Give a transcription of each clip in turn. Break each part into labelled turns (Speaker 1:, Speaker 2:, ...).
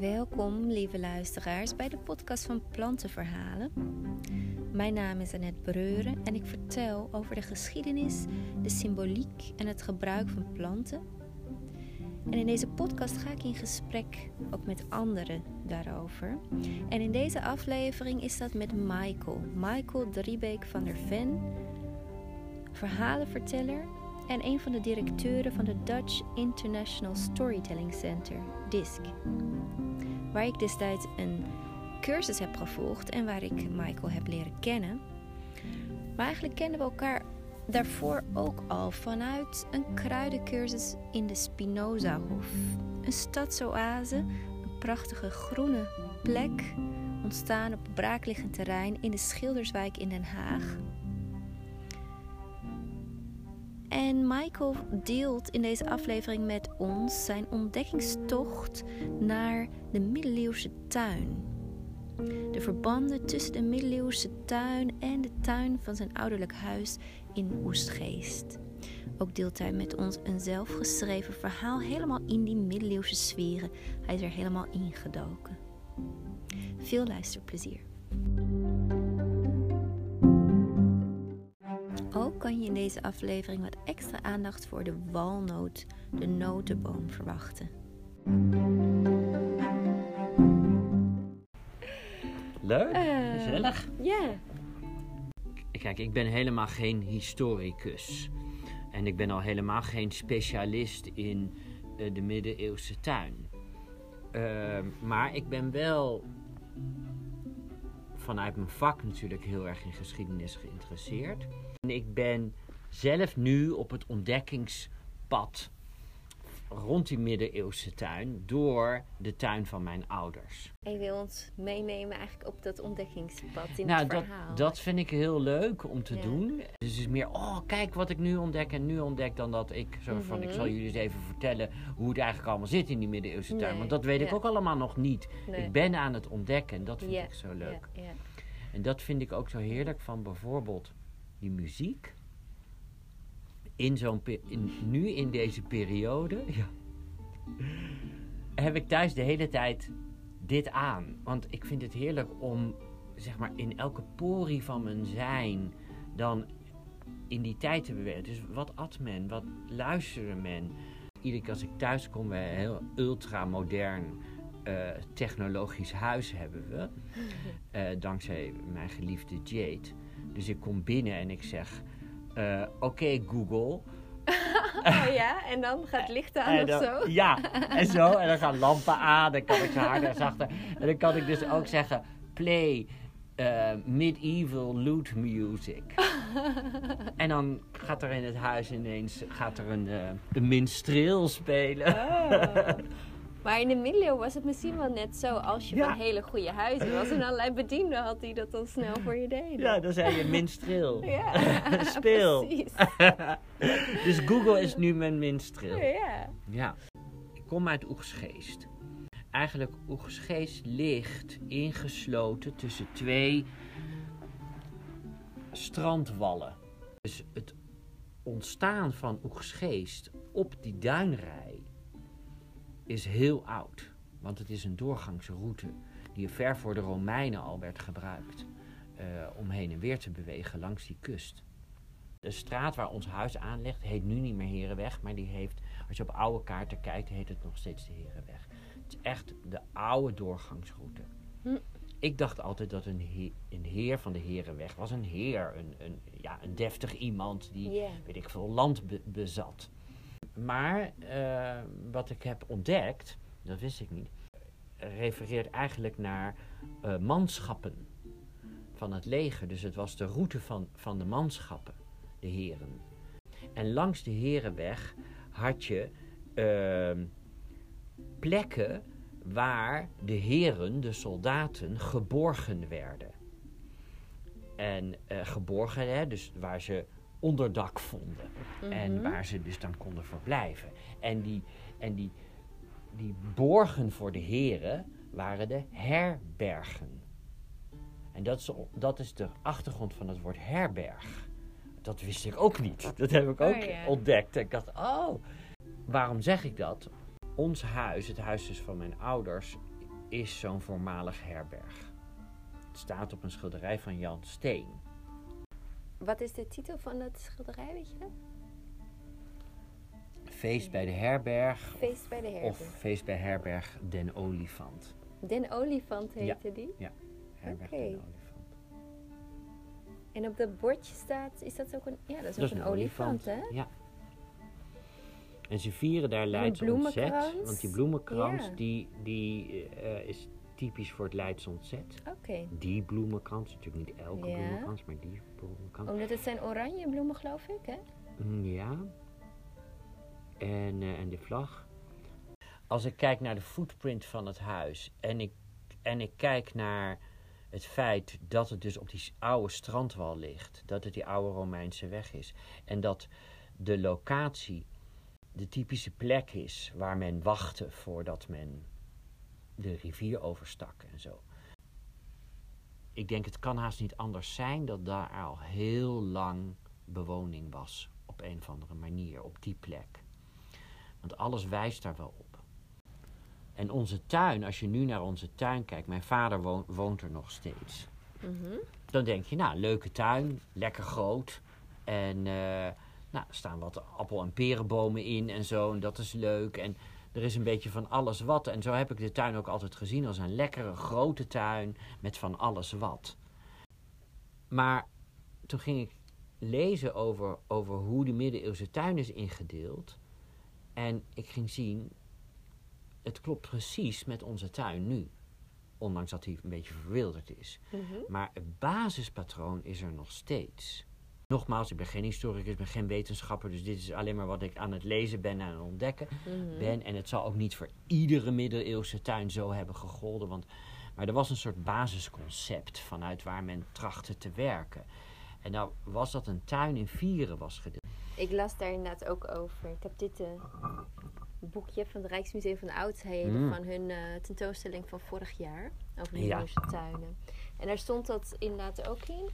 Speaker 1: Welkom, lieve luisteraars, bij de podcast van Plantenverhalen. Mijn naam is Annette Breuren en ik vertel over de geschiedenis, de symboliek en het gebruik van planten. En in deze podcast ga ik in gesprek ook met anderen daarover. En in deze aflevering is dat met Michael. Michael Driebeek van der Ven, verhalenverteller en een van de directeuren van de Dutch International Storytelling Center, DISC. Waar ik destijds een cursus heb gevolgd en waar ik Michael heb leren kennen. Maar eigenlijk kennen we elkaar daarvoor ook al vanuit een kruidencursus in de Spinozahof. Een stadsoase, een prachtige groene plek, ontstaan op braakliggend terrein in de Schilderswijk in Den Haag. Michael deelt in deze aflevering met ons zijn ontdekkingstocht naar de middeleeuwse tuin. De verbanden tussen de middeleeuwse tuin en de tuin van zijn ouderlijk huis in Oestgeest. Ook deelt hij met ons een zelfgeschreven verhaal helemaal in die middeleeuwse sferen. Hij is er helemaal ingedoken. Veel luisterplezier. Ook kan je in deze aflevering wat extra aandacht voor de walnoot, de notenboom, verwachten.
Speaker 2: Leuk,
Speaker 1: Eh,
Speaker 2: gezellig.
Speaker 1: Ja.
Speaker 2: Kijk, ik ben helemaal geen historicus. En ik ben al helemaal geen specialist in eh, de middeleeuwse tuin. Ehm, maar ik ben wel vanuit mijn vak natuurlijk heel erg in geschiedenis geïnteresseerd. En ik ben zelf nu op het ontdekkingspad rond die middeleeuwse tuin door de tuin van mijn ouders.
Speaker 1: En je wil ons meenemen eigenlijk op dat ontdekkingspad in
Speaker 2: nou,
Speaker 1: het
Speaker 2: dat,
Speaker 1: verhaal.
Speaker 2: dat vind ik heel leuk om te
Speaker 1: Ja.
Speaker 2: doen. Dus het is meer, oh, kijk wat ik nu ontdek en nu ontdek, dan dat ik zo van, ik
Speaker 1: Mhm.
Speaker 2: zal jullie eens even vertellen hoe het eigenlijk allemaal zit in die middeleeuwse tuin.
Speaker 1: Nee,
Speaker 2: Want dat weet ik ook allemaal nog niet.
Speaker 1: Nee.
Speaker 2: Ik ben aan het ontdekken en dat vind
Speaker 1: Ja,
Speaker 2: ik zo leuk.
Speaker 1: Ja, ja.
Speaker 2: En dat vind ik ook zo heerlijk van bijvoorbeeld die muziek. In zo'n in, nu in deze periode ja, heb ik thuis de hele tijd dit aan. Want ik vind het heerlijk om zeg maar in elke porie van mijn zijn dan in die tijd te bewegen. Dus wat at men? Wat luisterde men? Iedere keer als ik thuis kom bij een heel ultramodern eh technologisch huis hebben we. Eh, dankzij mijn geliefde Jade. Dus ik kom binnen en ik zeg... eh, Oké Google.
Speaker 1: Oh ja, en dan gaat het licht aan
Speaker 2: En
Speaker 1: of zo?
Speaker 2: Ja, en zo. En dan gaan lampen aan. Dan kan ik ze harder en zachter. En dan kan ik dus ook zeggen... Play eh, medieval loot music. en dan gaat er in het huis ineens gaat er een, eh, een minstreel spelen.
Speaker 1: Oh. Maar in de middeleeuwen was het misschien wel net zo als je
Speaker 2: Ja.
Speaker 1: van hele goede huizen was en allerlei bedienden had die dat dan snel voor je deden.
Speaker 2: Ja, dan zei je minstreel.
Speaker 1: Ja,
Speaker 2: Speel.
Speaker 1: precies.
Speaker 2: dus Google is nu mijn minstreel.
Speaker 1: Ja.
Speaker 2: Ja. Ik kom uit Oegsgeest. Eigenlijk Oegsgeest ligt ingesloten tussen twee strandwallen. Dus het ontstaan van Oegsgeest op die duinrij is heel oud. Want het is een doorgangsroute die ver voor de Romeinen al werd gebruikt. eh, om heen en weer te bewegen langs die kust. De straat waar ons huis aan ligt heet nu niet meer Herenweg, maar die heeft, als je op oude kaarten kijkt, heet het nog steeds de Herenweg. Het is echt de oude doorgangsroute.
Speaker 1: Hm.
Speaker 2: Ik dacht altijd dat een, he- een heer van de Herenweg was een heer, een, een, ja, een deftig iemand die, weet ik veel, land be- bezat. Maar eh, wat ik heb ontdekt, dat wist ik niet, refereert eigenlijk naar eh, manschappen van het leger. Dus het was de route van, van de manschappen, de heren. En langs de Herenweg had je ehm, plekken waar de heren, de soldaten, geborgen werden. En eh, geborgen, hè, dus waar ze onderdak vonden. En
Speaker 1: Mhm.
Speaker 2: waar ze dus dan konden verblijven. En die, en die, die borgen voor de heren waren de herbergen. En dat is, dat is de achtergrond van het woord herberg. Dat wist ik ook niet. Dat heb ik ook
Speaker 1: Oh, ja.
Speaker 2: ontdekt. En ik dacht, oh, waarom zeg ik dat? Ons huis, het huis dus van mijn ouders, is zo'n voormalig herberg. Het staat op een schilderij van Jan Steen.
Speaker 1: Wat is de titel van dat schilderij, weet je dat?
Speaker 2: Feest bij de herberg.
Speaker 1: Feest bij de herberg.
Speaker 2: Of Feest bij herberg Den Olifant.
Speaker 1: Den Olifant heette die?
Speaker 2: Herberg
Speaker 1: Oké.
Speaker 2: Den Olifant.
Speaker 1: En op dat bordje staat, is dat ook een, ja, dat is ook een, olifant, hè?
Speaker 2: Ja. En ze vieren daar Leids ontzet. Want die bloemenkrans,
Speaker 1: Ja.
Speaker 2: die, die eh, is typisch voor het Leids ontzet.
Speaker 1: Oké.
Speaker 2: Die bloemenkrans, natuurlijk niet elke
Speaker 1: Ja.
Speaker 2: bloemenkrans, maar die bloemenkrans.
Speaker 1: Omdat het zijn oranje bloemen, geloof ik, hè?
Speaker 2: Mm, Ja. En, eh, en de vlag. Als ik kijk naar de footprint van het huis en ik, en ik kijk naar het feit dat het dus op die oude strandwal ligt, dat het die oude Romeinse weg is en dat de locatie de typische plek is waar men wachtte voordat men de rivier overstak en zo. Ik denk het kan haast niet anders zijn dat daar al heel lang bewoning was op een of andere manier op die plek. Want alles wijst daar wel op. En onze tuin, als je nu naar onze tuin kijkt, mijn vader woont, woont er nog steeds.
Speaker 1: Mhm.
Speaker 2: Dan denk je, nou, leuke tuin, lekker groot. En eh, nou, er staan wat appel- en perenbomen in en zo, en dat is leuk. En er is een beetje van alles wat. En zo heb ik de tuin ook altijd gezien als een lekkere grote tuin met van alles wat. Maar toen ging ik lezen over, over hoe de middeleeuwse tuin is ingedeeld. En ik ging zien, het klopt precies met onze tuin nu. Ondanks dat hij een beetje verwilderd is.
Speaker 1: Mhm.
Speaker 2: Maar het basispatroon is er nog steeds. Nogmaals, ik ben geen historicus, ik ben geen wetenschapper, dus dit is alleen maar wat ik aan het lezen ben en aan het ontdekken
Speaker 1: Mhm.
Speaker 2: ben. En het zal ook niet voor iedere middeleeuwse tuin zo hebben gegolden. Want, maar er was een soort basisconcept vanuit waar men trachtte te werken. En nou was dat een tuin in vieren was gedeeld.
Speaker 1: Ik las daar inderdaad ook over. Ik heb dit eh, boekje van het Rijksmuseum van Oudheden
Speaker 2: Mm.
Speaker 1: van hun eh, tentoonstelling van vorig jaar over de
Speaker 2: Ja.
Speaker 1: middeleeuwse tuinen. En daar stond dat inderdaad ook in.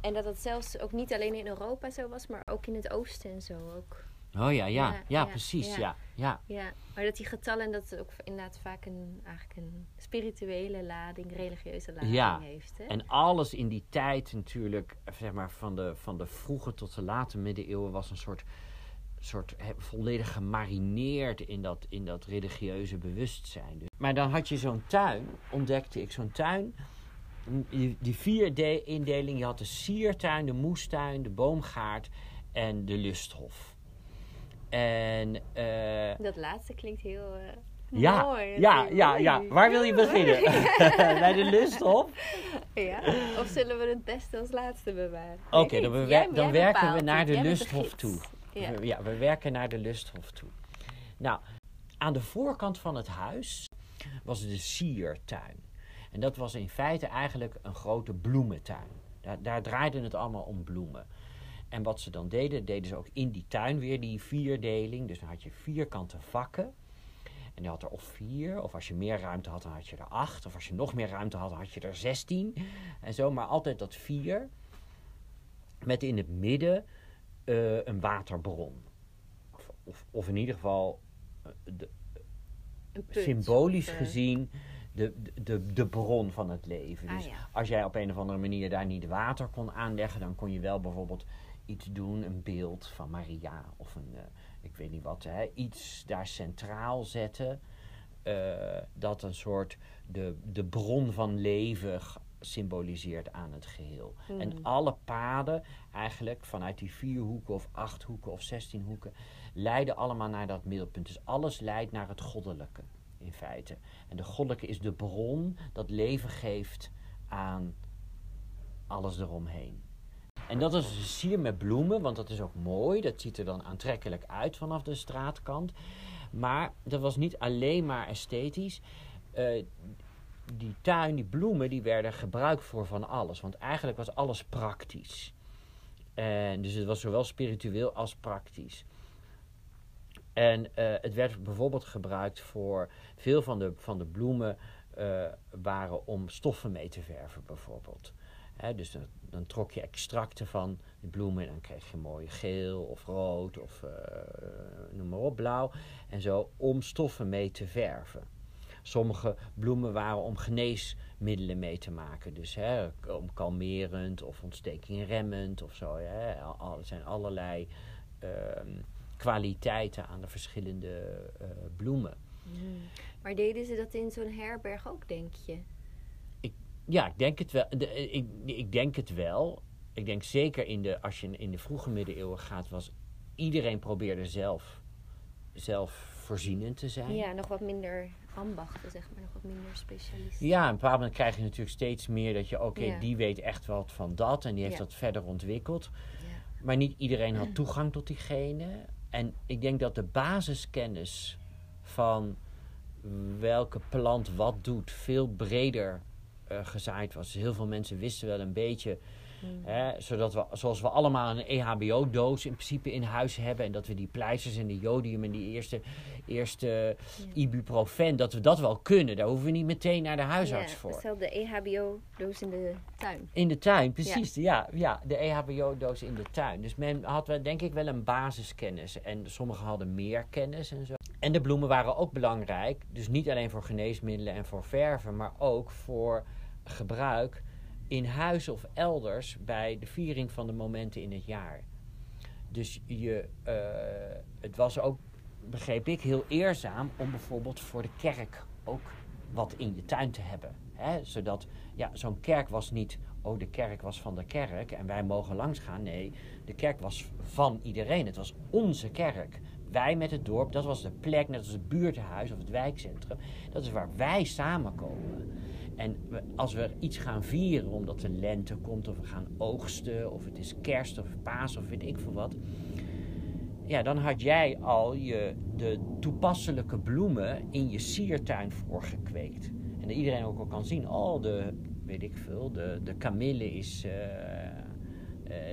Speaker 1: En dat het zelfs ook niet alleen in Europa zo was, maar ook in het oosten en zo ook.
Speaker 2: Oh ja, ja, ja, precies,
Speaker 1: ja.
Speaker 2: ja. ja.
Speaker 1: Maar dat die getallen dat het ook inderdaad vaak een, eigenlijk een spirituele lading, religieuze lading
Speaker 2: Ja,
Speaker 1: heeft. Hè?
Speaker 2: En alles in die tijd natuurlijk, zeg maar van de, van de vroege tot de late middeleeuwen, was een soort, soort volledig gemarineerd in dat, in dat religieuze bewustzijn. Dus- Maar dan had je zo'n tuin, ontdekte ik zo'n tuin. Die, die vier de- indeling, je had de siertuin, de moestuin, de boomgaard en de lusthof. En eh,
Speaker 1: Dat laatste klinkt heel eh,
Speaker 2: ja,
Speaker 1: mooi.
Speaker 2: ja, ja, ja. Waar wil je beginnen? Bij de lusthof?
Speaker 1: Ja, of zullen we het beste als laatste bewaren?
Speaker 2: Oké, dan,
Speaker 1: niet.
Speaker 2: bewer-
Speaker 1: Jij-
Speaker 2: dan
Speaker 1: jij
Speaker 2: werken we naar de lusthof toe.
Speaker 1: Ja.
Speaker 2: We, ja, we werken naar de lusthof toe. Nou, aan de voorkant van het huis was de siertuin. En dat was in feite eigenlijk een grote bloementuin. Daar, daar draaide het allemaal om bloemen. En wat ze dan deden, deden ze ook in die tuin weer die vierdeling. Dus dan had je vierkante vakken. En je had er of vier, of als je meer ruimte had, dan had je er acht. Of als je nog meer ruimte had, dan had je er zestien. En zo, maar altijd dat vier. Met in het midden eh, een waterbron. Of, of, of in ieder geval, eh, de, symbolisch
Speaker 1: eh,
Speaker 2: gezien, de, de, de, bron van het leven.
Speaker 1: Ah,
Speaker 2: Dus
Speaker 1: ja.
Speaker 2: als jij op een of andere manier daar niet water kon aanleggen, dan kon je wel bijvoorbeeld iets doen, een beeld van Maria of een, eh, ik weet niet wat, hè, iets daar centraal zetten. eh, dat een soort de, de bron van leven symboliseert aan het geheel. En
Speaker 1: Mhm.
Speaker 2: alle paden, eigenlijk vanuit die vier hoeken of acht hoeken of zestien hoeken, leiden allemaal naar dat middelpunt. Dus alles leidt naar het goddelijke in feite. En de goddelijke is de bron dat leven geeft aan alles eromheen. En dat is een sier met bloemen, want dat is ook mooi. Dat ziet er dan aantrekkelijk uit vanaf de straatkant. Maar dat was niet alleen maar esthetisch. Eh, die tuin, die bloemen, die werden gebruikt voor van alles. Want eigenlijk was alles praktisch. En dus het was zowel spiritueel als praktisch. En eh, het werd bijvoorbeeld gebruikt voor veel van de, van de bloemen eh, waren om stoffen mee te verven, bijvoorbeeld. Hè, dus dan, dan trok je extracten van de bloemen en dan kreeg je mooi geel of rood of eh, noem maar op, blauw. En zo om stoffen mee te verven. sommige bloemen waren om geneesmiddelen mee te maken. Dus hè, om kalmerend of ontstekingremmend of zo. Hè. Er zijn allerlei ehm, kwaliteiten aan de verschillende eh, bloemen.
Speaker 1: Maar deden ze dat in zo'n herberg ook, denk je?
Speaker 2: Ik, ja, ik denk het wel. De, ik, ik denk het wel. Ik denk zeker in de, als je in de vroege middeleeuwen gaat, was iedereen probeerde zelf, zelf voorzienend te zijn.
Speaker 1: Ja, nog wat minder ambachten, zeg maar, nog wat minder specialisten.
Speaker 2: Ja, en op een bepaald moment krijg je natuurlijk steeds meer dat je, oké, die weet echt wat van dat en die heeft dat verder ontwikkeld. Ja. Maar niet iedereen had toegang tot diegene. En ik denk dat de basiskennis van welke plant wat doet veel breder uh, gezaaid was. Dus heel veel mensen wisten wel een beetje Hmm. Hè, zodat we, zoals we allemaal een EHBO-doos in principe in huis hebben. En dat we die pleisters en de jodium en die eerste, eerste ibuprofen, dat we dat wel kunnen. Daar hoeven we niet meteen naar de huisarts
Speaker 1: ja,
Speaker 2: voor.
Speaker 1: Stel de EHBO-doos in de tuin.
Speaker 2: In de tuin, precies. Ja, ja, de EHBO-doos in de tuin. Dus men had wel, denk ik wel een basiskennis. En sommigen hadden meer kennis en zo. En de bloemen waren ook belangrijk. Dus niet alleen voor geneesmiddelen en voor verven, maar ook voor gebruik in huis of elders bij de viering van de momenten in het jaar. Dus je, uh, het was ook, begreep ik, heel eerzaam om bijvoorbeeld voor de kerk ook wat in je tuin te hebben. Hè? Zodat, ja, zo'n kerk was niet, oh, de kerk was van de kerk en wij mogen langs gaan. Nee, de kerk was van iedereen. Het was onze kerk. Wij met het dorp, dat was de plek, net als het buurthuis of het wijkcentrum. Dat is waar wij samenkomen. En als we iets gaan vieren, omdat de lente komt, of we gaan oogsten, of het is kerst of paas of weet ik veel wat. Ja, dan had jij al je, de toepasselijke bloemen in je siertuin voorgekweekt. En dat iedereen ook al kan zien, oh, de, weet ik veel, de, de kamille is, uh,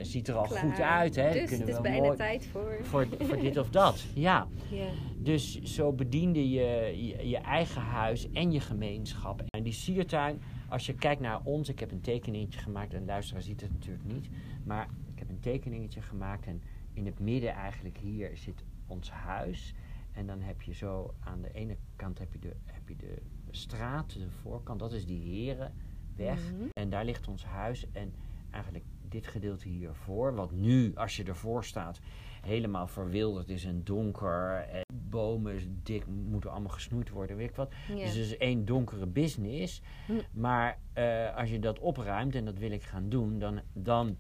Speaker 2: ziet er al goed uit. Hè?
Speaker 1: Dus Kunnen het is bijna mooi tijd voor...
Speaker 2: voor... Voor dit of dat, ja. Yeah. Dus zo bediende je, je, je eigen huis en je gemeenschap. En die siertuin, als je kijkt naar ons, ik heb een tekeningetje gemaakt, en luisteraar ziet het natuurlijk niet, maar ik heb een tekeningetje gemaakt en in het midden eigenlijk hier zit ons huis. En dan heb je zo aan de ene kant heb je de, heb je de straat, de voorkant, dat is die Herenweg. Mm En daar ligt ons huis en eigenlijk dit gedeelte hiervoor, wat nu, als je ervoor staat, helemaal verwilderd is en donker. En bomen dik moeten allemaal gesnoeid worden, weet ik wat. Dus het is één donkere business. Hm. Maar uh, als je dat opruimt, en dat wil ik gaan doen, dan, dan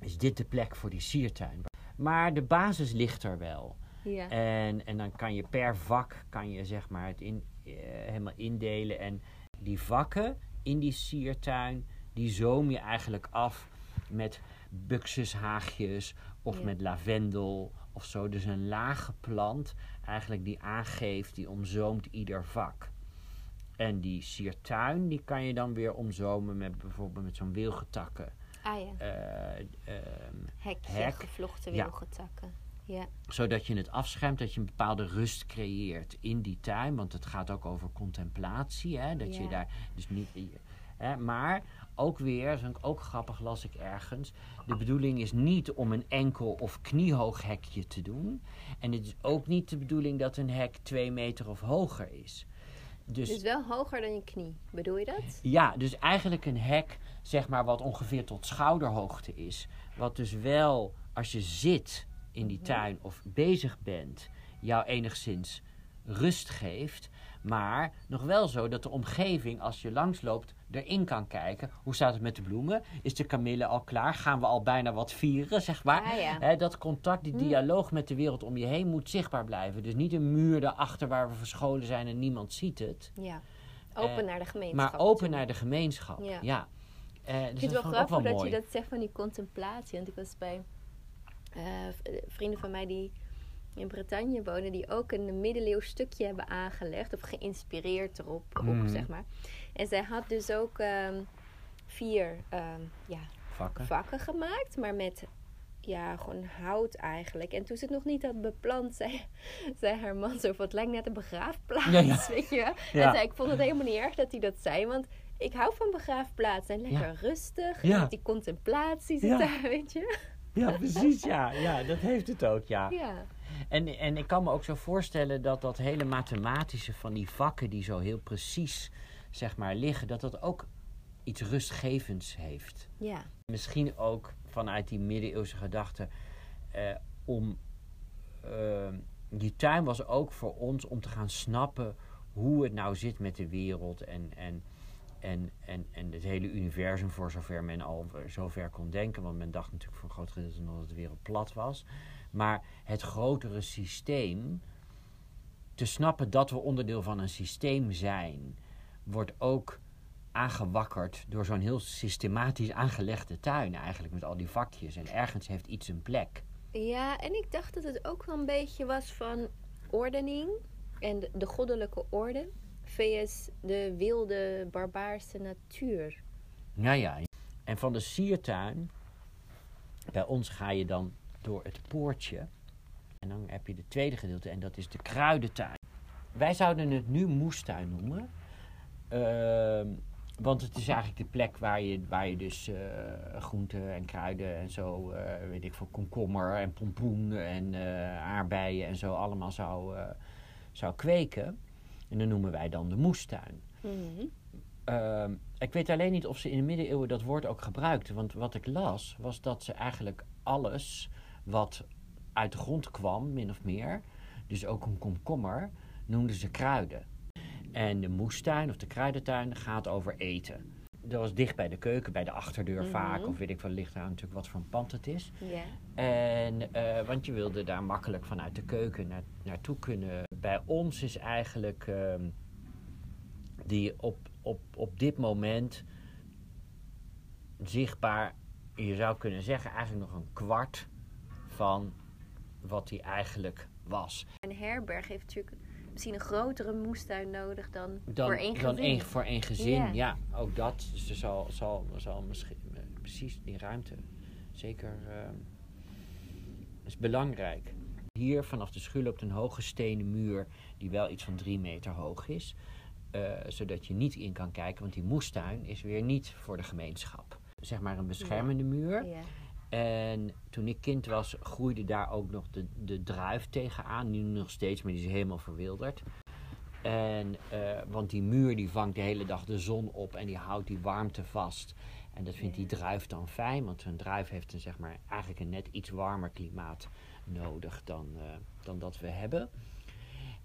Speaker 2: is dit de plek voor die siertuin. Maar de basis ligt er wel. Ja. En, en dan kan je per vak kan je zeg maar het in, uh, helemaal indelen. En die vakken in die siertuin, die zoom je eigenlijk af met buxushaagjes of met lavendel of zo. Dus een lage plant eigenlijk die aangeeft, die omzoomt ieder vak. En die siertuin, die kan je dan weer omzomen met bijvoorbeeld met zo'n wilgetakken.
Speaker 1: Ah ja. Uh, Hekje, hek. gevlochten wilgetakken. Ja.
Speaker 2: Zodat je het afschermt, dat je een bepaalde rust creëert in die tuin. Want het gaat ook over contemplatie. Hè? Dat je daar dus niet. Hè, maar ook weer, dat ook grappig, las ik ergens. De bedoeling is niet om een enkel of kniehoog hekje te doen. En het is ook niet de bedoeling dat een hek twee meter of hoger is.
Speaker 1: Dus, dus wel hoger dan je knie, bedoel je dat?
Speaker 2: Ja, dus eigenlijk een hek, zeg maar, wat ongeveer tot schouderhoogte is. Wat dus wel, als je zit in die mhm. tuin of bezig bent, jou enigszins rust geeft. Maar nog wel zo dat de omgeving, als je langsloopt, erin kan kijken. Hoe staat het met de bloemen? Is de kamille al klaar? Gaan we al bijna wat vieren, zeg maar? Dat contact, die hm. dialoog met de wereld om je heen moet zichtbaar blijven. Dus niet een muur daarachter waar we verscholen zijn en niemand ziet het.
Speaker 1: Ja, open eh, naar de gemeenschap.
Speaker 2: Maar open naar de gemeenschap, ja. ja.
Speaker 1: Uh, dus ik vind het wel grappig dat je dat zegt van die contemplatie. Want ik was bij uh, vrienden van mij die in Bretagne wonen, die ook een middeleeuws stukje hebben aangelegd, of geïnspireerd erop, op, mhm. zeg maar. En zij had dus ook um, vier um, ja, vakken. vakken gemaakt, maar met ja, gewoon hout eigenlijk. En toen ze het nog niet had beplant, zei, zei haar man zo van, het lijkt net een begraafplaats, ja, ja. weet je. En zei, ik vond het helemaal niet erg dat hij dat zei, want ik hou van begraafplaatsen. En lekker rustig, en die contemplatie zit daar, weet je.
Speaker 2: Ja, precies, ja. Ja, dat heeft het ook, ja.
Speaker 1: Ja.
Speaker 2: En, en ik kan me ook zo voorstellen dat dat hele mathematische van die vakken die zo heel precies zeg maar liggen, dat dat ook iets rustgevends heeft.
Speaker 1: Ja.
Speaker 2: Misschien ook vanuit die middeleeuwse gedachte eh, om eh, die tuin was ook voor ons om te gaan snappen hoe het nou zit met de wereld en, en, en, en, en het hele universum voor zover men al zover kon denken. Want men dacht natuurlijk voor een groot gedeelte nog dat de wereld plat was. Maar het grotere systeem, te snappen dat we onderdeel van een systeem zijn, wordt ook aangewakkerd door zo'n heel systematisch aangelegde tuin eigenlijk met al die vakjes. En ergens heeft iets een plek.
Speaker 1: Ja, en ik dacht dat het ook wel een beetje was van ordening en de, de goddelijke orde vs de wilde, barbaarse natuur.
Speaker 2: Nou ja, en van de siertuin, bij ons ga je dan door het poortje. En dan heb je de tweede gedeelte en dat is de kruidentuin. Wij zouden het nu moestuin noemen. Ehm, want het is eigenlijk de plek waar je, waar je dus eh, groenten en kruiden en zo, eh, weet ik veel, komkommer en pompoen en eh, aardbeien en zo allemaal zou, zou kweken. En dat noemen wij dan de moestuin.
Speaker 1: Mhm.
Speaker 2: Ehm, ik weet alleen niet of ze in de middeleeuwen dat woord ook gebruikten. Want wat ik las, was dat ze eigenlijk alles wat uit de grond kwam, min of meer, dus ook een komkommer, noemden ze kruiden. En de moestuin of de kruidentuin gaat over eten. Dat was dicht bij de keuken, bij de achterdeur
Speaker 1: Mhm.
Speaker 2: vaak. Of weet ik wel, ligt daar natuurlijk wat voor een pand het is.
Speaker 1: Ja.
Speaker 2: En, eh, want je wilde daar makkelijk vanuit de keuken naar, naartoe kunnen. Bij ons is eigenlijk ehm, die op, op, op dit moment zichtbaar, je zou kunnen zeggen, eigenlijk nog een kwart van wat die eigenlijk was.
Speaker 1: Een herberg heeft natuurlijk misschien een grotere moestuin nodig dan,
Speaker 2: Dan,
Speaker 1: voor één
Speaker 2: dan
Speaker 1: gezin.
Speaker 2: één, voor één gezin,
Speaker 1: Ja.
Speaker 2: ja. ook dat. Dus er zal, zal, zal misschien eh, precies die ruimte zeker ehm, is belangrijk. Hier vanaf de schuur loopt een hoge stenen muur die wel iets van drie meter hoog is. eh, zodat je niet in kan kijken, want die moestuin is weer niet voor de gemeenschap. Zeg maar een beschermende muur.
Speaker 1: Ja.
Speaker 2: En toen ik kind was, groeide daar ook nog de, de druif tegenaan. Nu nog steeds, maar die is helemaal verwilderd. En, eh, want die muur die vangt de hele dag de zon op en die houdt die warmte vast. En dat vindt die druif dan fijn, want een druif heeft een, zeg maar, eigenlijk een net iets warmer klimaat nodig dan, eh, dan dat we hebben.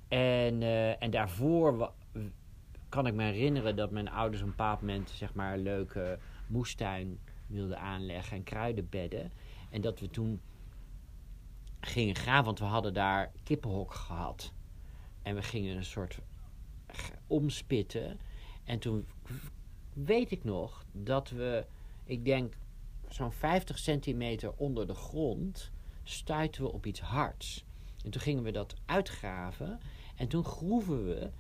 Speaker 2: En, eh, en daarvoor kan ik me herinneren dat mijn ouders op een bepaald moment zeg maar, een leuke moestuin wilden aanleggen en kruidenbedden. En dat we toen gingen graven, want we hadden daar kippenhok gehad. En we gingen een soort omspitten. En toen weet ik nog dat we, ik denk zo'n 50 centimeter onder de grond, stuiten we op iets hards. En toen gingen we dat uitgraven. En toen groeven we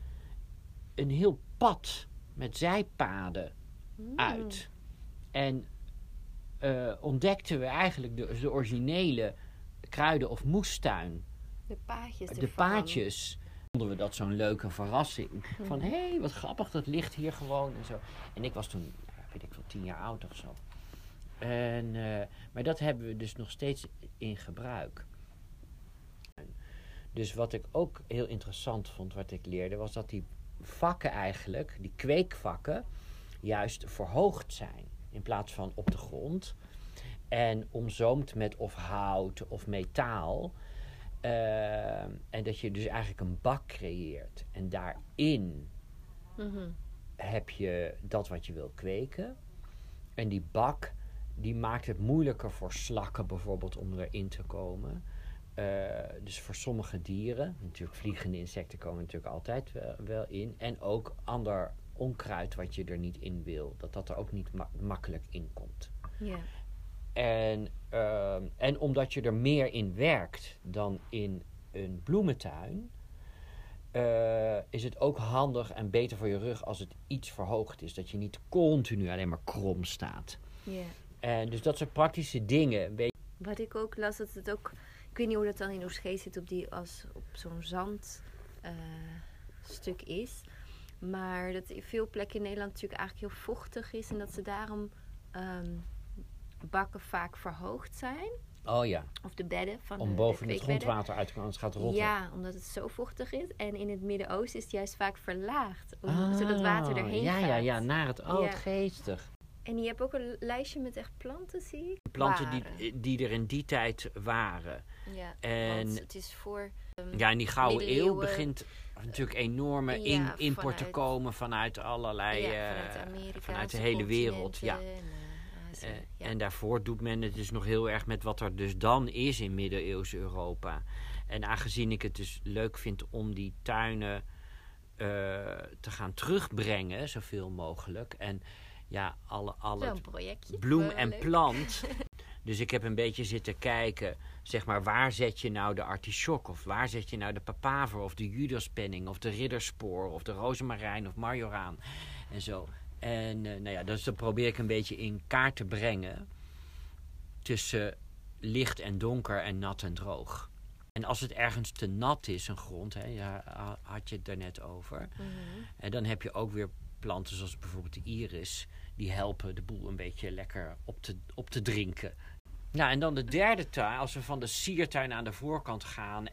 Speaker 2: een heel pad met zijpaden
Speaker 1: Mm.
Speaker 2: uit. En eh, ontdekten we eigenlijk de, de originele kruiden- of moestuin.
Speaker 1: De paadjes
Speaker 2: De paadjes. Vonden we dat zo'n leuke verrassing. Van hé, hey, wat grappig, dat ligt hier gewoon en zo. En ik was toen, weet ik wel, tien jaar oud of zo. En, eh, maar dat hebben we dus nog steeds in gebruik. Dus wat ik ook heel interessant vond, wat ik leerde, was dat die vakken eigenlijk, die kweekvakken, juist verhoogd zijn in plaats van op de grond. En omzoomd met of hout of metaal. Eh, en dat je dus eigenlijk een bak creëert. En daarin
Speaker 1: Mhm.
Speaker 2: heb je dat wat je wil kweken. En die bak, die maakt het moeilijker voor slakken bijvoorbeeld om erin te komen. Eh, dus voor sommige dieren, natuurlijk vliegende insecten komen natuurlijk altijd wel, wel in. En ook ander onkruid wat je er niet in wil, dat dat er ook niet ma- makkelijk in komt.
Speaker 1: Ja.
Speaker 2: En, ehm, en omdat je er meer in werkt dan in een bloementuin, eh, is het ook handig en beter voor je rug als het iets verhoogd is. Dat je niet continu alleen maar krom staat.
Speaker 1: ja.
Speaker 2: En dus dat soort praktische dingen.
Speaker 1: Wat ik ook las, dat het ook... Ik weet niet hoe dat dan in Oegstgeest zit op, die, als op zo'n zandstuk stuk is. Maar dat in veel plekken in Nederland natuurlijk eigenlijk heel vochtig is. En dat ze daarom ehm, bakken vaak verhoogd zijn.
Speaker 2: Oh ja,
Speaker 1: Of de bedden van
Speaker 2: om
Speaker 1: de,
Speaker 2: boven
Speaker 1: de
Speaker 2: het grondwater uit te komen, anders gaat het rotten.
Speaker 1: Ja, omdat het zo vochtig is. En in het Midden-Oosten is het juist vaak verlaagd. Om, zodat het water erheen
Speaker 2: ja,
Speaker 1: gaat.
Speaker 2: Ja, ja, naar het... Oh,
Speaker 1: Ja.
Speaker 2: wat geestig.
Speaker 1: En je hebt ook een lijstje met echt planten, zie ik.
Speaker 2: Planten
Speaker 1: Waren.
Speaker 2: die, die er in die tijd waren.
Speaker 1: Ja,
Speaker 2: En-
Speaker 1: want het is voor... ehm,
Speaker 2: Ja, in die Gouden Eeuw begint natuurlijk enorme
Speaker 1: Ja,
Speaker 2: in, import te komen vanuit allerlei...
Speaker 1: ja,
Speaker 2: eh,
Speaker 1: vanuit Amerika,
Speaker 2: vanuit de hele wereld. Ja.
Speaker 1: Eh,
Speaker 2: Eh,
Speaker 1: ja.
Speaker 2: En daarvoor doet men het dus nog heel erg met wat er dus dan is in middeleeuws Europa. En aangezien ik het dus leuk vind om die tuinen eh, te gaan terugbrengen, zoveel mogelijk. En ja, alle, alle bloem en
Speaker 1: leuk.
Speaker 2: plant. Dus ik heb een beetje zitten kijken, zeg maar, waar zet je nou de artichok? Of waar zet je nou de papaver? Of de judaspenning? Of de ridderspoor? Of de rozemarijn? Of marjoraan? En zo. En eh, nou ja, dus dat probeer ik een beetje in kaart te brengen. Tussen licht en donker en nat en droog. En als het ergens te nat is, een grond, hè, ja, ha- had je het daarnet over.
Speaker 1: Mhm.
Speaker 2: En dan heb je ook weer planten zoals bijvoorbeeld de iris. Die helpen de boel een beetje lekker op te, op te drinken. Nou, en dan de derde tuin. Als we van de siertuin aan de voorkant gaan,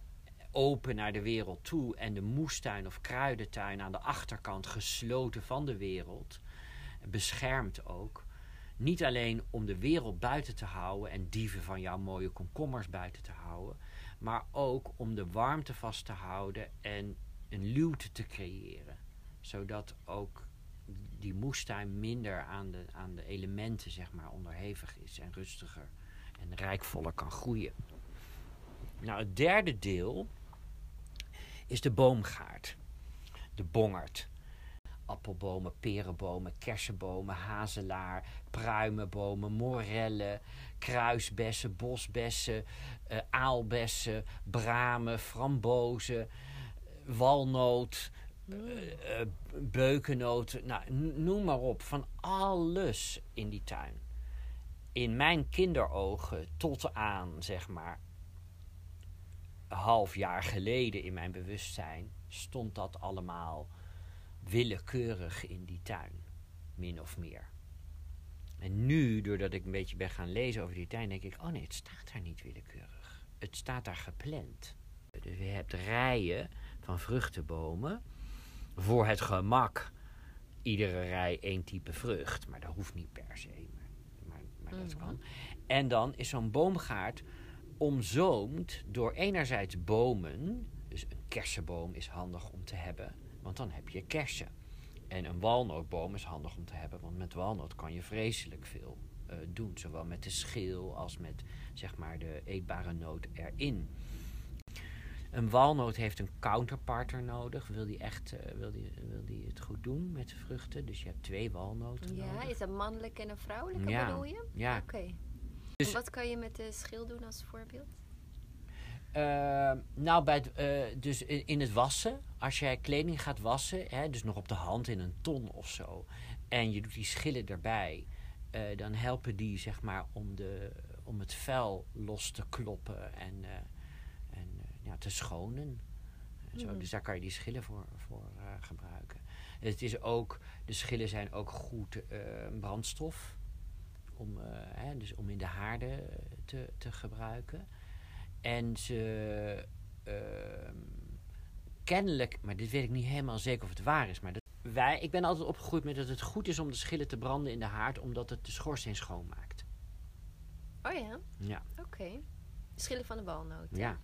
Speaker 2: open naar de wereld toe. En de moestuin of kruidentuin aan de achterkant, gesloten van de wereld. Beschermd ook. Niet alleen om de wereld buiten te houden en dieven van jouw mooie komkommers buiten te houden. Maar ook om de warmte vast te houden en een luwte te creëren. Zodat ook die moestuin minder aan de, aan de elementen zeg maar, onderhevig is en rustiger en rijkvoller kan groeien. Nou, het derde deel is de boomgaard. De bongerd. Appelbomen, perenbomen, kersenbomen, hazelaar, pruimenbomen, morellen, kruisbessen, bosbessen, eh, aalbessen, bramen, frambozen, walnoot, beukennoten, nou, noem maar op. Van alles in die tuin. In mijn kinderogen tot aan, zeg maar, een half jaar geleden in mijn bewustzijn, stond dat allemaal willekeurig in die tuin. Min of meer. En nu, doordat ik een beetje ben gaan lezen over die tuin, denk ik: oh nee, het staat daar niet willekeurig. Het staat daar gepland. Dus je hebt rijen van vruchtenbomen. Voor het gemak, iedere rij één type vrucht. Maar dat hoeft niet per se. Maar, dat
Speaker 1: Mhm.
Speaker 2: kan. En dan is zo'n boomgaard omzoomd door enerzijds bomen. Dus een kersenboom is handig om te hebben, want dan heb je kersen. En een walnootboom is handig om te hebben, want met walnoot kan je vreselijk veel eh, doen. Zowel met de schil als met zeg maar, de eetbare noot erin. Een walnoot heeft een counterpartner nodig. Wil die echt eh, wil die, wil die het goed doen met de vruchten? Dus je hebt twee walnoten
Speaker 1: Ja,
Speaker 2: nodig.
Speaker 1: is dat mannelijk en een vrouwelijke
Speaker 2: Ja.
Speaker 1: bedoel je?
Speaker 2: Ja,
Speaker 1: Oké.
Speaker 2: Dus-
Speaker 1: wat kan je met de schil doen als voorbeeld?
Speaker 2: Eh, nou, bij het, eh, dus in, in het wassen, als jij kleding gaat wassen, hè, dus nog op de hand in een ton of zo, en je doet die schillen erbij, eh, dan helpen die zeg maar om, de, om het vuil los te kloppen en, ja, te schonen. En zo.
Speaker 1: Mhm.
Speaker 2: Dus daar kan je die schillen voor, voor eh, gebruiken. Het is ook, de schillen zijn ook goed eh, brandstof, om, eh, hè, dus om in de haarden te, te gebruiken. En ze ehm, kennelijk, maar dit weet ik niet helemaal zeker of het waar is, maar dat, wij, ik ben altijd opgegroeid met dat het goed is om de schillen te branden in de haard, omdat het de schoorsteen schoonmaakt.
Speaker 1: Oh ja,
Speaker 2: Ja,
Speaker 1: oké. Schillen van de walnoot.
Speaker 2: ja.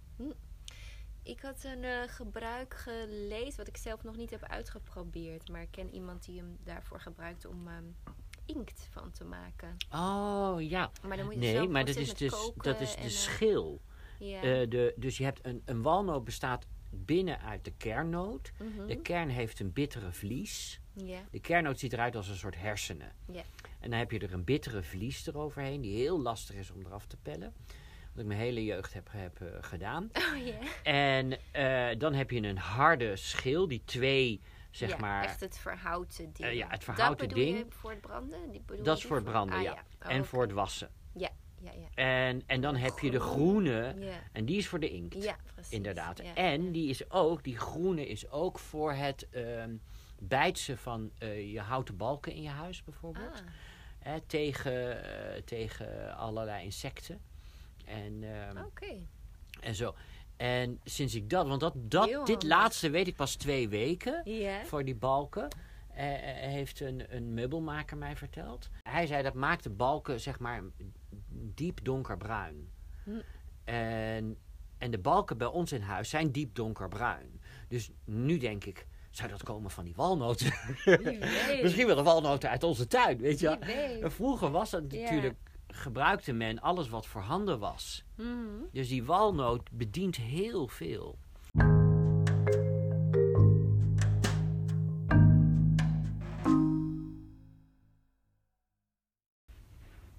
Speaker 1: Ik had een eh, gebruik gelezen wat ik zelf nog niet heb uitgeprobeerd. Maar ik ken iemand die hem daarvoor gebruikt om ehm, inkt van te maken.
Speaker 2: Oh ja.
Speaker 1: Maar dan moet je
Speaker 2: Nee, maar dat is dus dat is de
Speaker 1: eh,
Speaker 2: schil.
Speaker 1: ja.
Speaker 2: Eh, de, dus je hebt een, een walnoot bestaat binnen uit de kernnoot.
Speaker 1: Mhm.
Speaker 2: De kern heeft een bittere vlies.
Speaker 1: ja.
Speaker 2: De kernnoot ziet eruit als een soort hersenen.
Speaker 1: Ja.
Speaker 2: En dan heb je er een bittere vlies eroverheen, die heel lastig is om eraf te pellen. Wat ik mijn hele jeugd heb, heb eh, gedaan.
Speaker 1: Oh.
Speaker 2: En eh, dan heb je een harde schil, die twee, zeg
Speaker 1: ja,
Speaker 2: maar.
Speaker 1: Echt het verhouten ding.
Speaker 2: Eh, ja, het verhouten
Speaker 1: dat bedoel
Speaker 2: ding.
Speaker 1: Je voor het branden? Die bedoel
Speaker 2: Dat is voor het branden,
Speaker 1: Ah,
Speaker 2: ja.
Speaker 1: Oh,
Speaker 2: en voor het wassen.
Speaker 1: Ja, ja, ja.
Speaker 2: En, en dan heb je de groene,
Speaker 1: Ja,
Speaker 2: en die is voor de inkt.
Speaker 1: ja precies.
Speaker 2: Inderdaad. En die is ook, die groene is ook voor het ehm bijtsen van je houten balken in je huis bijvoorbeeld.
Speaker 1: Ah,
Speaker 2: Hè, tegen, tegen allerlei insecten. En, ehm, en zo. En sinds ik dat, want dat, dat,
Speaker 1: Heel
Speaker 2: dit
Speaker 1: handig.
Speaker 2: laatste weet ik pas twee weken voor die balken. eh, eh, heeft een, een meubelmaker mij verteld. Hij zei dat maakt de balken zeg maar diep donkerbruin.
Speaker 1: Hm.
Speaker 2: En, en de balken bij ons in huis zijn diep donkerbruin. Dus nu denk ik, zou dat komen van die walnoten? Misschien wel de walnoten uit onze tuin, weet je Vroeger was dat
Speaker 1: Ja.
Speaker 2: natuurlijk, gebruikte men alles wat voorhanden was.
Speaker 1: Mhm.
Speaker 2: Dus die walnoot bedient heel veel.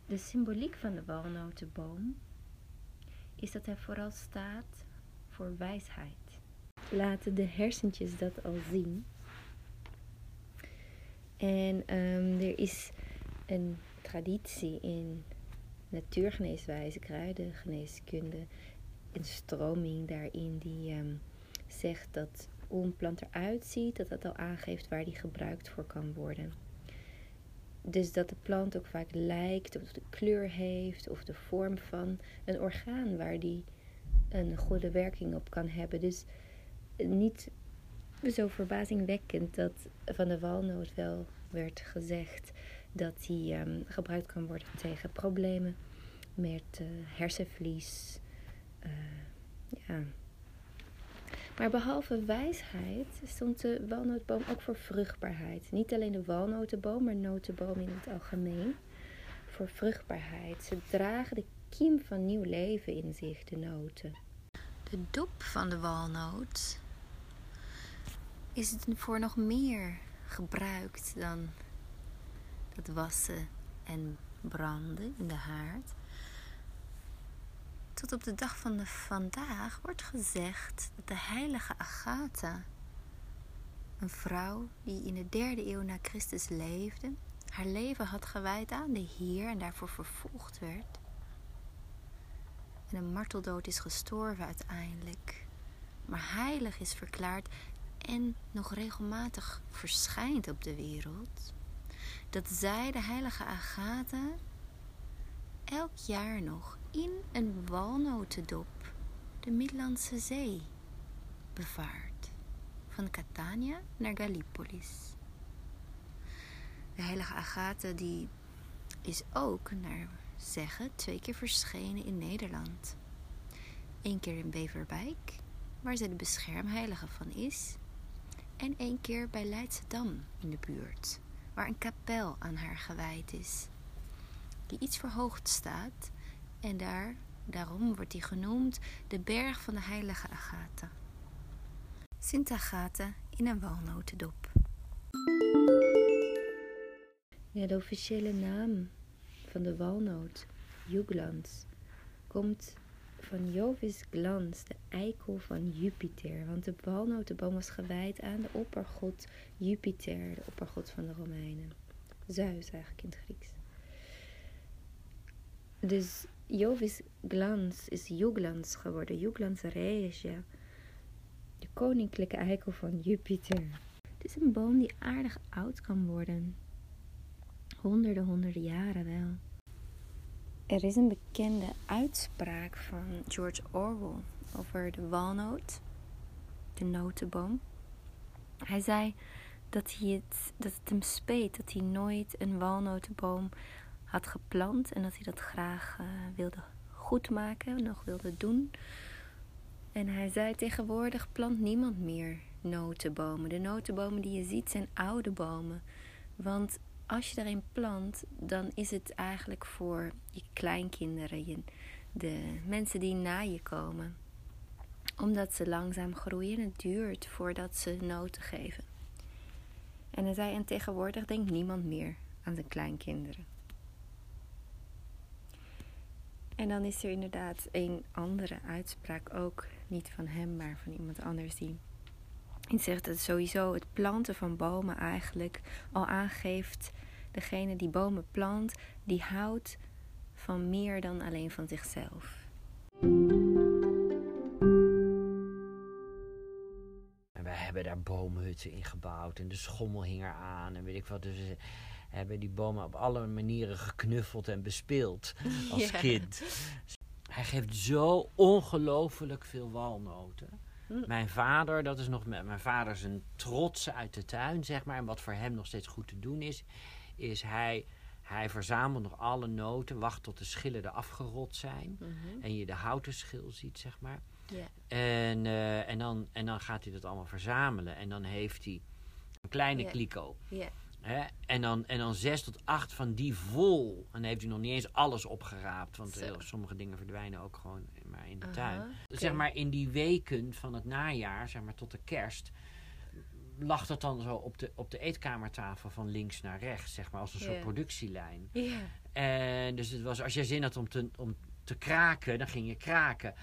Speaker 1: De symboliek van de walnotenboom is dat hij vooral staat voor wijsheid. Laten de hersentjes dat al zien. En ehm, er is een traditie in natuurgeneeswijze, kruidengeneeskunde, een stroming daarin die ehm, zegt dat hoe een plant eruit ziet, dat dat al aangeeft waar die gebruikt voor kan worden. Dus dat de plant ook vaak lijkt, of de kleur heeft, of de vorm van een orgaan waar die een goede werking op kan hebben. Dus niet zo verbazingwekkend dat van de walnoot wel werd gezegd dat die ehm, gebruikt kan worden tegen problemen met eh, hersenvlies. eh, ja. Maar behalve wijsheid stond de walnootboom ook voor vruchtbaarheid. Niet alleen de walnotenboom, maar notenboom in het algemeen. Voor vruchtbaarheid. Ze dragen de kiem van nieuw leven in zich, de noten. De dop van de walnoot is het voor nog meer gebruikt dan het wassen en branden in de haard. Tot op de dag van de vandaag wordt gezegd dat de heilige Agatha, een vrouw die in de derde eeuw na Christus leefde, haar leven had gewijd aan de Heer en daarvoor vervolgd werd. En een marteldood is gestorven uiteindelijk, maar heilig is verklaard en nog regelmatig verschijnt op de wereld. Dat zij, de heilige Agatha, elk jaar nog in een walnotendop de Middellandse Zee bevaart. Van Catania naar Gallipolis. De heilige Agatha die is ook, naar zeggen, twee keer verschenen in Nederland. Eén keer in Beverwijk, waar ze de beschermheilige van is. En één keer bij Leidschendam in de buurt, waar een kapel aan haar gewijd is. Die iets verhoogd staat en daar, daarom wordt die genoemd de berg van de heilige Agatha. Sint Agatha in een walnotendop. De officiële naam van de walnoot, Juglans, komt van Jovis Glans, de eikel van Jupiter. Want de walnotenboom was gewijd aan de oppergod Jupiter, de oppergod van de Romeinen. Zeus eigenlijk in het Grieks. Dus Jovis Glans is Juglans geworden, Juglans Regia, de koninklijke eikel van Jupiter. Het is een boom die aardig oud kan worden. Honderden, honderden jaren wel. Er is een bekende uitspraak van George Orwell over de walnoot, de notenboom. Hij zei dat, hij het, dat het hem speet dat hij nooit een walnotenboom had geplant en dat hij dat graag uh, wilde goedmaken, nog wilde doen. En hij zei tegenwoordig plant niemand meer notenbomen. De notenbomen die je ziet zijn oude bomen. Want als je erin plant, dan is het eigenlijk voor je kleinkinderen, je, de mensen die na je komen. Omdat ze langzaam groeien en het duurt voordat ze noten geven. En hij zei, en tegenwoordig denkt niemand meer aan zijn kleinkinderen. En dan is er inderdaad een andere uitspraak, ook niet van hem, maar van iemand anders die die zegt dat sowieso het planten van bomen eigenlijk al aangeeft degene die bomen plant, die houdt van meer dan alleen van zichzelf.
Speaker 2: En wij hebben daar boomhutten in gebouwd en de schommel hing er aan en weet ik wat. Dus we hebben die bomen op alle manieren geknuffeld en bespeeld als
Speaker 1: Ja.
Speaker 2: kind. hij geeft zo ongelooflijk veel walnoten.
Speaker 1: Hm.
Speaker 2: Mijn vader, dat is nog met mijn vader zijn trots uit de tuin, zeg maar. En wat voor hem nog steeds goed te doen is, is hij, hij verzamelt nog alle noten, wacht tot de schillen er afgerot zijn.
Speaker 1: Mhm.
Speaker 2: En je de houten schil ziet, zeg maar. En, eh, en, dan, en dan gaat hij dat allemaal verzamelen. En dan heeft hij een kleine kliko. Hè? En, dan, en dan zes tot acht van die vol. En dan heeft hij nog niet eens alles opgeraapt. Want eh, sommige dingen verdwijnen ook gewoon maar in de
Speaker 1: Aha,
Speaker 2: tuin. Zeg maar in die weken van het najaar, zeg maar tot de kerst... lag dat dan zo op de, op de eetkamertafel van links naar rechts. Zeg maar als een soort productielijn.
Speaker 1: Ja.
Speaker 2: En dus het was, als je zin had om te, om te kraken, dan ging je kraken.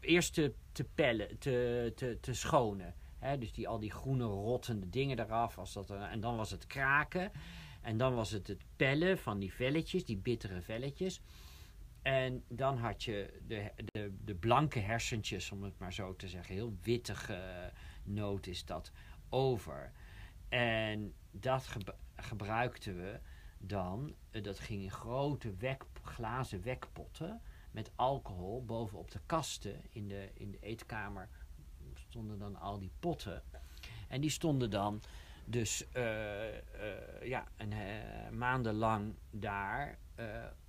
Speaker 2: Eerst te, te pellen, te, te, te schonen. Dus die, al die groene rottende dingen eraf. Als dat, en dan was het kraken. En dan was het het pellen van die velletjes, die bittere velletjes. En dan had je de, de, de blanke hersentjes, om het maar zo te zeggen. Heel wittige noot is dat over. En dat geb- gebruikten we dan. eh, Dat ging in grote wek, glazen wekpotten met alcohol bovenop de kasten in de, in de eetkamer. Stonden dan al die potten. En die stonden dan dus eh, eh, ja, een, maandenlang daar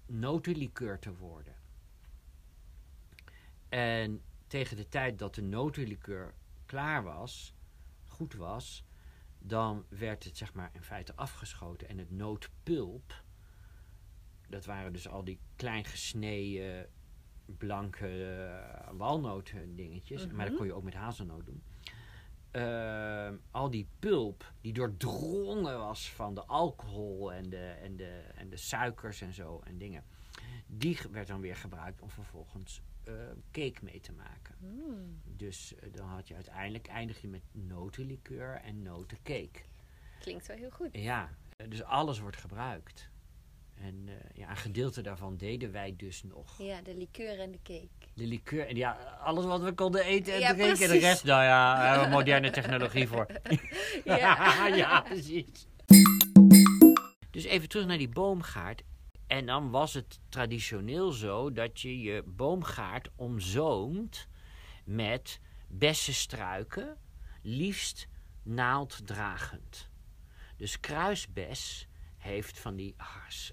Speaker 2: notenlikeur te worden. En tegen de tijd dat de notenlikeur klaar was, goed was, dan werd het zeg maar in feite afgeschoten. En het nootpulp, dat waren dus al die klein gesneden blanke uh, walnoten dingetjes. Maar dat
Speaker 1: Mhm.
Speaker 2: kon je ook met hazelnoot doen. Ehm, al die pulp die doordrongen was van de alcohol en de, en, de, en de suikers en zo en dingen. Die werd dan weer gebruikt om vervolgens eh, cake mee te maken.
Speaker 1: Mm.
Speaker 2: Dus eh, dan had je uiteindelijk eindig je met notenlikeur en notencake.
Speaker 1: Klinkt wel heel goed.
Speaker 2: Ja, eh, dus alles wordt gebruikt. En eh, ja, een gedeelte daarvan deden wij dus nog.
Speaker 1: Ja, de liqueur en de cake.
Speaker 2: De likeur, en ja, alles wat we konden eten en
Speaker 1: Ja,
Speaker 2: drinken. En de
Speaker 1: precies.
Speaker 2: rest, nou ja, daar hebben we moderne technologie voor.
Speaker 1: Ja.
Speaker 2: ja, precies. Dus even terug naar die boomgaard. En dan was het traditioneel zo dat je je boomgaard omzoomt met bessenstruiken, liefst naalddragend. Dus kruisbes heeft van die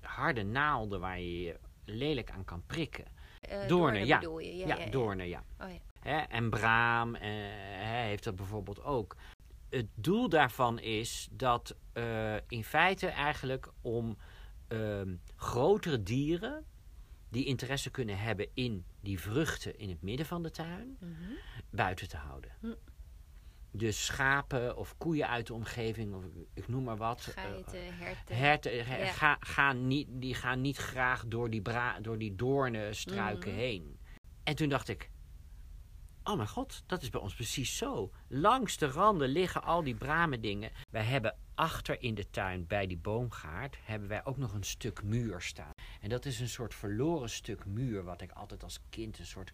Speaker 2: harde naalden waar je je lelijk aan kan prikken.
Speaker 1: Eh,
Speaker 2: Doornen, ja.
Speaker 1: bedoel je? Ja,
Speaker 2: Ja,
Speaker 1: ja, ja.
Speaker 2: doornen, ja.
Speaker 1: Oh,
Speaker 2: en braam eh, heeft dat bijvoorbeeld ook. Het doel daarvan is dat eh, in feite eigenlijk om ehm, grotere dieren die interesse kunnen hebben in die vruchten in het midden van de tuin,
Speaker 1: Mhm.
Speaker 2: buiten te houden.
Speaker 1: Hm.
Speaker 2: Dus schapen of koeien uit de omgeving, of ik- noem maar wat.
Speaker 1: Geiten, herten.
Speaker 2: Herten eh,
Speaker 1: Ja.
Speaker 2: ga, gaan niet, die gaan niet graag door die, bra, door die doornenstruiken
Speaker 1: Mhm.
Speaker 2: heen. En toen dacht ik, oh mijn god, dat is bij ons precies zo. Langs de randen liggen al die brame dingen. Wij hebben achter in de tuin bij die boomgaard hebben wij ook nog een stuk muur staan. En dat is een soort verloren stuk muur wat ik altijd als kind een soort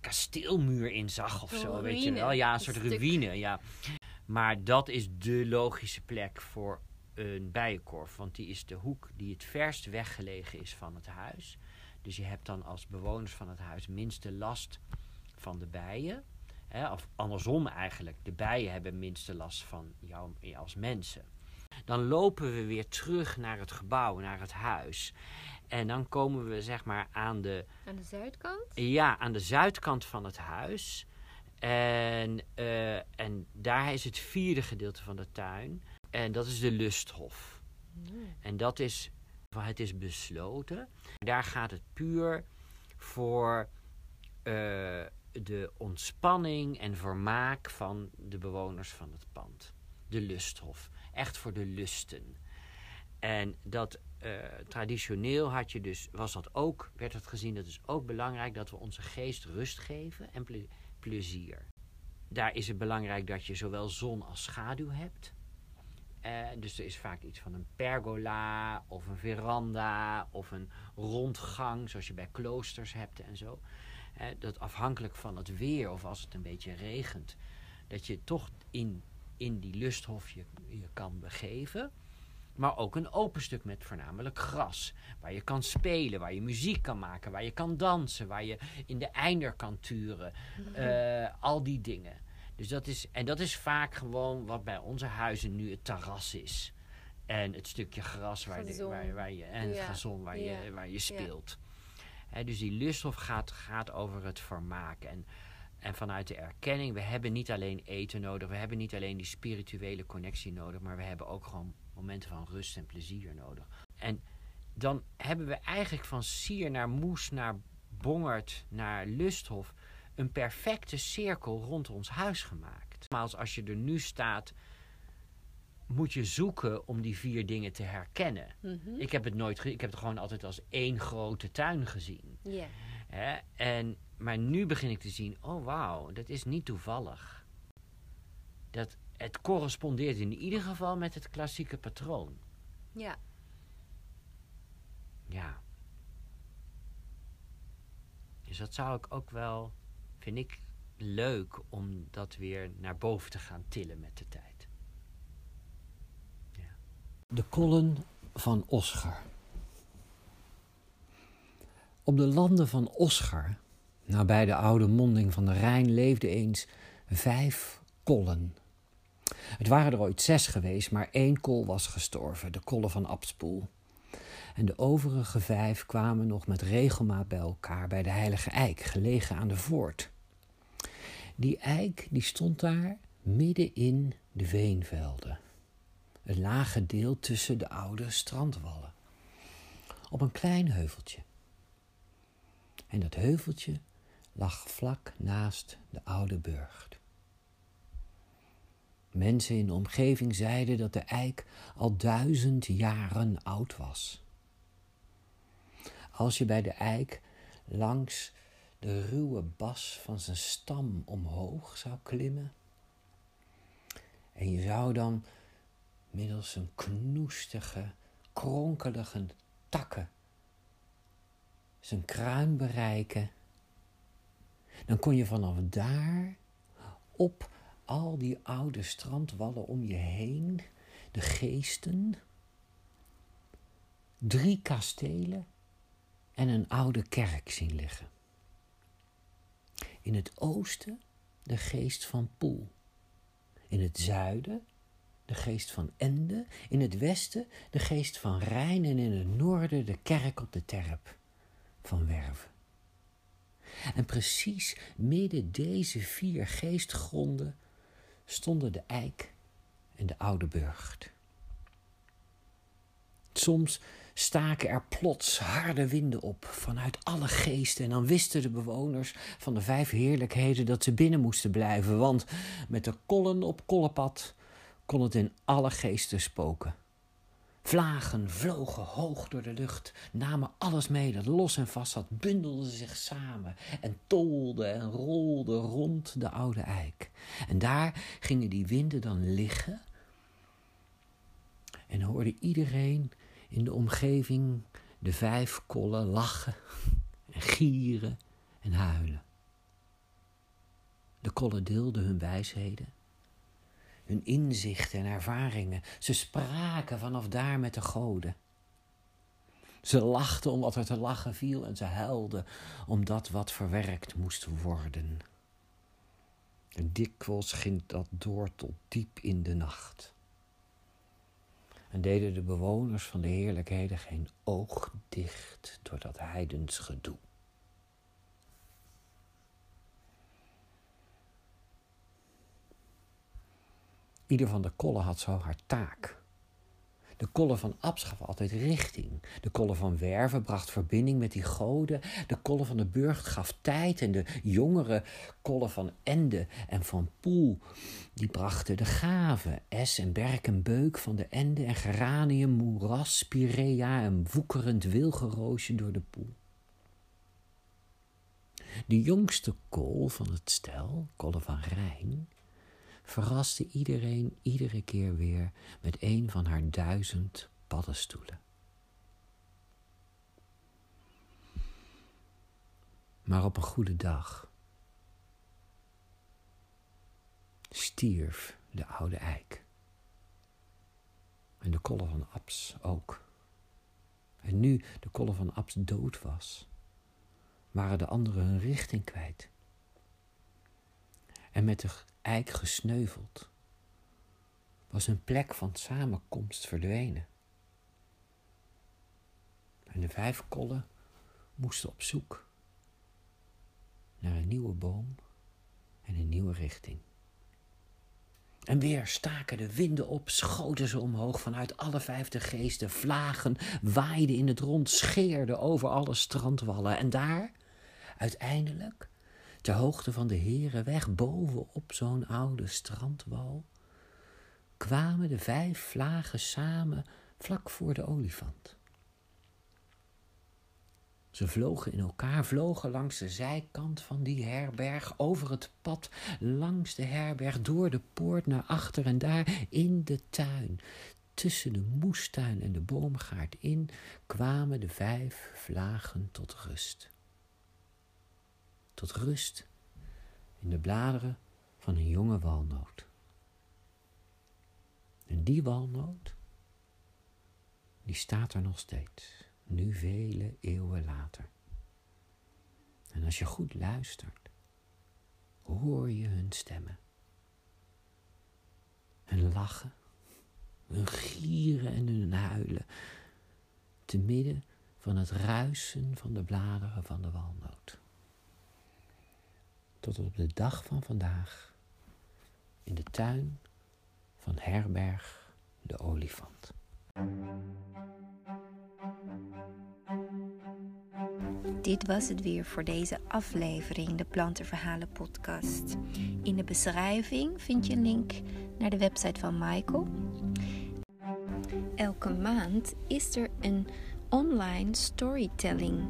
Speaker 2: kasteelmuur in zag of zo, weet je wel? Ja, een
Speaker 1: een
Speaker 2: soort
Speaker 1: stuk.
Speaker 2: ruïne, ja. Maar dat is de logische plek voor een bijenkorf. Want die is de hoek die het verst weggelegen is van het huis. Dus je hebt dan als bewoners van het huis minste last van de bijen. Hè, of andersom eigenlijk. De bijen hebben minste last van jou als mensen. Dan lopen we weer terug naar het gebouw, naar het huis. En dan komen we zeg maar aan de,
Speaker 1: Aan de zuidkant?
Speaker 2: ja, aan de zuidkant van het huis. En, eh, en daar is het vierde gedeelte van de tuin. En dat is de lusthof.
Speaker 1: Mm.
Speaker 2: En dat is, het is besloten. Daar gaat het puur voor eh, de ontspanning en vermaak van de bewoners van het pand. De lusthof. Echt voor de lusten. En dat eh, traditioneel had je dus, was dat ook, werd het gezien, dat is ook belangrijk dat we onze geest rust geven en ple- plezier. Daar is het belangrijk dat je zowel zon als schaduw hebt. Eh, dus er is vaak iets van een pergola of een veranda of een rondgang, zoals je bij kloosters hebt en zo. Eh, dat afhankelijk van het weer of als het een beetje regent, dat je toch in, in die lusthof je, je kan begeven. Maar ook een open stuk met voornamelijk gras. Waar je kan spelen, waar je muziek kan maken, waar je kan dansen, waar je in de einder kan turen. Eh, al die dingen. Dus dat is, en dat is vaak gewoon wat bij onze huizen nu het terras is. En het stukje gras waar, de, waar, waar, je, en het gazon waar, je, waar je speelt. dus die lusthof gaat, gaat over het vermaak. En, en vanuit de erkenning, we hebben niet alleen eten nodig, we hebben niet alleen die spirituele connectie nodig, maar we hebben ook gewoon momenten van rust en plezier nodig. En dan hebben we eigenlijk van Sier naar Moes, naar Bongert, naar Lusthof een perfecte cirkel rond ons huis gemaakt. Maar als je er nu staat, moet je zoeken om die vier dingen te herkennen. Mhm. Ik heb het nooit ik heb het gewoon altijd als één grote tuin gezien. Yeah. En, maar nu begin ik te zien, oh wauw, dat is niet toevallig. Dat, het correspondeert in ieder geval met het klassieke patroon.
Speaker 1: Ja.
Speaker 2: Ja. Dus dat zou ik ook wel, vind ik leuk om dat weer naar boven te gaan tillen met de tijd. Ja. De kollen van Oscar. Op de landen van Oscar, nabij de oude monding van de Rijn, leefden eens vijf kollen het waren er ooit zes geweest, maar één kol was gestorven, de kolle van Abspoel. En de overige vijf kwamen nog met regelmaat bij elkaar bij de Heilige Eik, gelegen aan de voort. Die eik die stond daar midden in de veenvelden. Het lage deel tussen de oude strandwallen. Op een klein heuveltje. En dat heuveltje lag vlak naast de oude burcht. Mensen in de omgeving zeiden dat de eik al duizend jaren oud was. Als je bij de eik langs de ruwe bas van zijn stam omhoog zou klimmen, en je zou dan middels een knoestige, kronkelige takken zijn kruin bereiken, dan kon je vanaf daar op al die oude strandwallen om je heen, de geesten, drie kastelen en een oude kerk zien liggen. In het oosten de geest van Poel, in het zuiden de geest van Ende, in het westen de geest van Rijn en in het noorden de kerk op de terp van Werven. En precies midden deze vier geestgronden stonden de eik en de oude burcht. Soms staken er plots harde winden op vanuit alle geesten en dan wisten de bewoners van de vijf heerlijkheden dat ze binnen moesten blijven, want met de kollen op kollepad kon het in alle geesten spoken. Vlagen vlogen hoog door de lucht, namen alles mee dat los en vast zat, bundelden zich samen en tolden en rolden rond de oude eik. En daar gingen die winden dan liggen en hoorde iedereen in de omgeving de vijf kollen lachen en gieren en huilen. De kollen deelden hun wijsheden hun inzichten en ervaringen. Ze spraken vanaf daar met de goden. Ze lachten omdat er te lachen viel en ze huilden omdat wat verwerkt moest worden. En dikwijls ging dat door tot diep in de nacht. En deden de bewoners van de heerlijkheden geen oog dicht door dat heidens gedoe. Ieder van de kollen had zo haar taak. De kollen van Abs gaf altijd richting. De kollen van Werven bracht verbinding met die goden. De kollen van de Burgt gaf tijd. En de jongere kollen van Ende en van Poel, die brachten de gaven. Es en berk en beuk van de Ende en geranium, moeras, spirea en woekerend wilgeroosje door de Poel. De jongste kool van het stel, kollen van Rijn, verraste iedereen iedere keer weer met een van haar duizend paddenstoelen. Maar op een goede dag stierf de oude eik. En de kolle van Abs ook. En nu de kolle van Abs dood was, waren de anderen hun richting kwijt. En met de eik gesneuveld, was hun plek van samenkomst verdwenen. En de vijf kollen moesten op zoek naar een nieuwe boom en een nieuwe richting. En weer staken de winden op, schoten ze omhoog vanuit alle vijfde geesten, vlagen, waaiden in het rond, scheerden over alle strandwallen. En daar, uiteindelijk, ter hoogte van de Herenweg, bovenop zo'n oude strandwal, kwamen de vijf vlagen samen vlak voor de olifant. Ze vlogen in elkaar, vlogen langs de zijkant van die herberg, over het pad, langs de herberg, door de poort naar achter en daar in de tuin. Tussen de moestuin en de boomgaard in kwamen de vijf vlagen tot rust. Tot rust in de bladeren van een jonge walnoot. En die walnoot, die staat er nog steeds nu vele eeuwen later. En als je goed luistert, hoor je hun stemmen. Hun lachen, hun gieren en hun huilen, te midden van het ruisen van de bladeren van de walnoot. Tot op de dag van vandaag in de tuin van herberg de olifant.
Speaker 1: Dit was het weer voor deze aflevering, de Plantenverhalen podcast. In de beschrijving vind je een link naar de website van Michael. Elke maand is er een online storytelling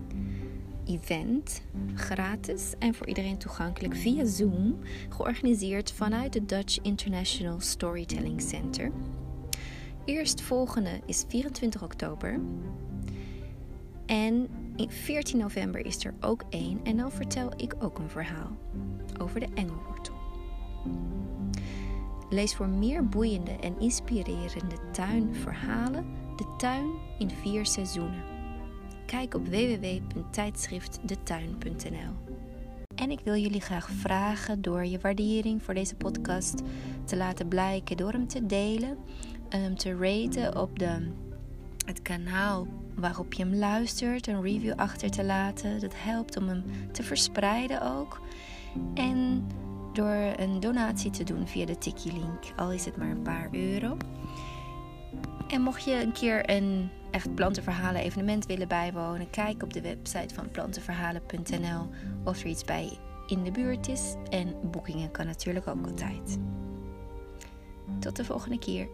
Speaker 1: event, gratis en voor iedereen toegankelijk via Zoom, georganiseerd vanuit het Dutch International Storytelling Center. Eerstvolgende is 24 oktober. En 14 november is er ook één en dan vertel ik ook een verhaal over de engelwortel. Lees voor meer boeiende en inspirerende tuinverhalen de tuin in vier seizoenen. Kijk op www.tijdschriftdetuin.nl. En ik wil jullie graag vragen door je waardering voor deze podcast te laten blijken, door hem te delen, te raten op de, het kanaal waarop je hem luistert, een review achter te laten. Dat helpt om hem te verspreiden ook. En door een donatie te doen via de Tiki-link, al is het maar een paar euro. En mocht je een keer een echt plantenverhalen evenement willen bijwonen, kijk op de website van plantenverhalen.nl of er iets bij in de buurt is. En boekingen kan natuurlijk ook altijd. Tot de volgende keer.